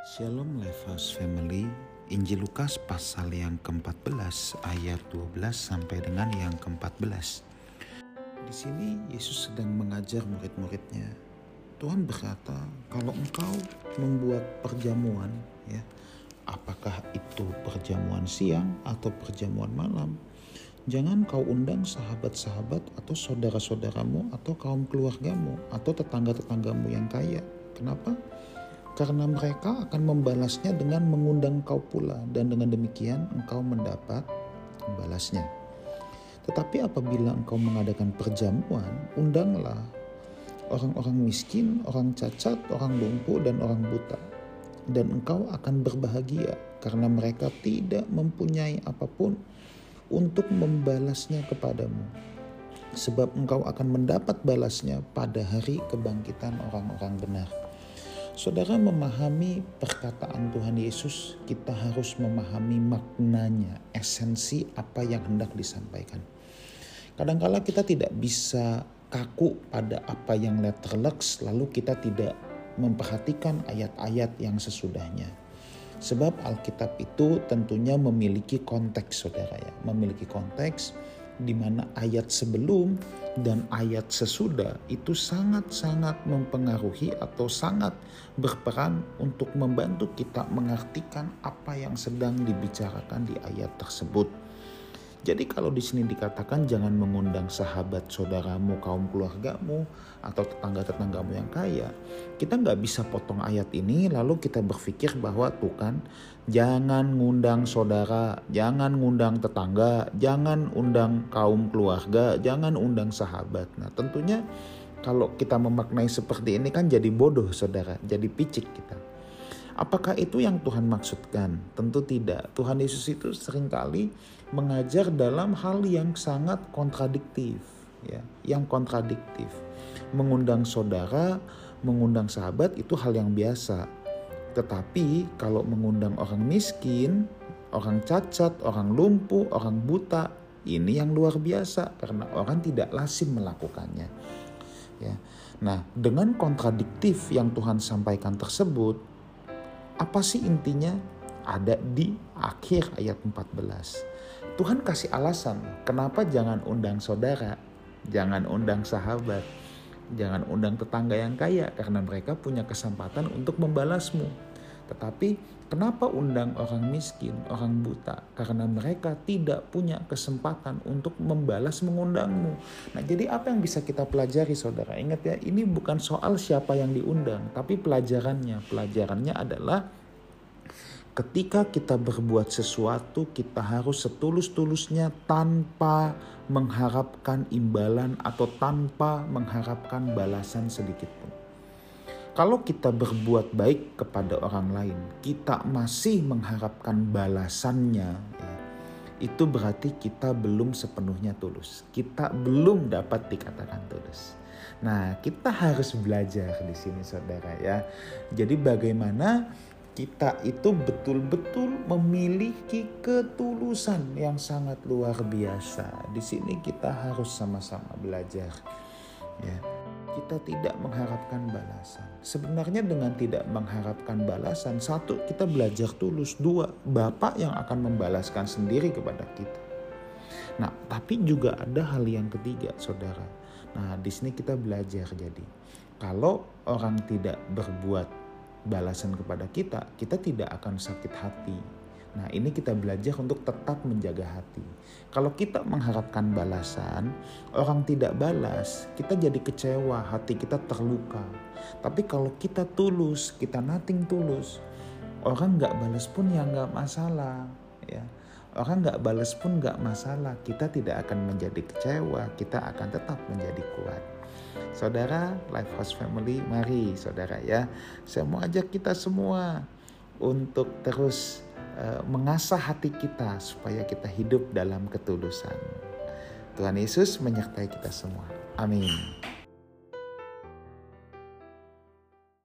Shalom Lifehouse Family, Injil Lukas pasal yang ke-14 ayat 12 sampai dengan yang ke-14. Di sini Yesus sedang mengajar murid-muridnya. Tuhan berkata, kalau engkau membuat perjamuan, ya, apakah itu perjamuan siang atau perjamuan malam, jangan kau undang sahabat-sahabat atau saudara-saudaramu atau kaum keluargamu atau tetangga-tetanggamu yang kaya. Kenapa? Karena mereka akan membalasnya dengan mengundang kau pula dan dengan demikian engkau mendapat balasnya. Tetapi apabila engkau mengadakan perjamuan, undanglah orang-orang miskin, orang cacat, orang lumpuh dan orang buta. Dan engkau akan berbahagia karena mereka tidak mempunyai apa pun untuk membalasnya kepadamu. Sebab engkau akan mendapat balasnya pada hari kebangkitan orang-orang benar. Saudara memahami perkataan Tuhan Yesus, kita harus memahami maknanya, esensi apa yang hendak disampaikan. Kadangkala kita tidak bisa kaku pada apa yang letterlux, lalu kita tidak memperhatikan ayat-ayat yang sesudahnya. Sebab Alkitab itu tentunya memiliki konteks saudara ya, memiliki konteks di mana ayat sebelum dan ayat sesudah itu sangat-sangat mempengaruhi atau sangat berperan untuk membantu kita mengartikan apa yang sedang dibicarakan di ayat tersebut. Jadi kalau di sini dikatakan jangan mengundang sahabat saudaramu, kaum keluargamu, atau tetangga-tetanggamu yang kaya, kita nggak bisa potong ayat ini lalu kita berpikir bahwa tuh kan jangan ngundang saudara, jangan ngundang tetangga, jangan undang kaum keluarga, jangan undang sahabat. Nah tentunya kalau kita memaknai seperti ini kan jadi bodoh saudara, jadi picik kita. Apakah itu yang Tuhan maksudkan? Tentu tidak. Tuhan Yesus itu sering kali mengajar dalam hal yang sangat kontradiktif, ya, yang kontradiktif. Mengundang saudara, mengundang sahabat itu hal yang biasa. Tetapi kalau mengundang orang miskin, orang cacat, orang lumpuh, orang buta, ini yang luar biasa karena orang tidak lazim melakukannya. Ya. Nah, dengan kontradiktif yang Tuhan sampaikan tersebut, apa sih intinya? Ada di akhir ayat 14. Tuhan kasih alasan kenapa jangan undang saudara, jangan undang sahabat, jangan undang tetangga yang kaya karena mereka punya kesempatan untuk membalasmu. Tetapi kenapa undang orang miskin, orang buta? Karena mereka tidak punya kesempatan untuk membalas mengundangmu. Nah, jadi apa yang bisa kita pelajari Saudara? Ingat ya, ini bukan soal siapa yang diundang, tapi pelajarannya. Pelajarannya adalah ketika kita berbuat sesuatu, kita harus setulus-tulusnya tanpa mengharapkan imbalan atau tanpa mengharapkan balasan sedikit pun. Kalau kita berbuat baik kepada orang lain, kita masih mengharapkan balasannya, ya, itu berarti kita belum sepenuhnya tulus. Kita belum dapat dikatakan tulus. Nah, kita harus belajar di sini, saudara, ya. Jadi, bagaimana kita itu betul-betul memiliki ketulusan yang sangat luar biasa. Di sini kita harus sama-sama belajar. Ya. Kita tidak mengharapkan balasan. Sebenarnya dengan tidak mengharapkan balasan, satu kita belajar tulus, dua Bapak yang akan membalaskan sendiri kepada kita. Nah, tapi juga ada hal yang ketiga, Saudara. Nah, di sini kita belajar jadi kalau orang tidak berbuat balasan kepada kita, kita tidak akan sakit hati. Nah, ini kita belajar untuk tetap menjaga hati. Kalau kita mengharapkan balasan, orang tidak balas, kita jadi kecewa, hati kita terluka. Tapi kalau kita tulus, kita nating tulus, orang nggak balas pun ya nggak masalah, ya. Orang nggak balas pun nggak masalah. Kita tidak akan menjadi kecewa, kita akan tetap menjadi kuat. Saudara, Life House Family, mari saudara ya. Saya mau ajak kita semua untuk terus mengasah hati kita supaya kita hidup dalam ketulusan. Tuhan Yesus menyertai kita semua. Amin.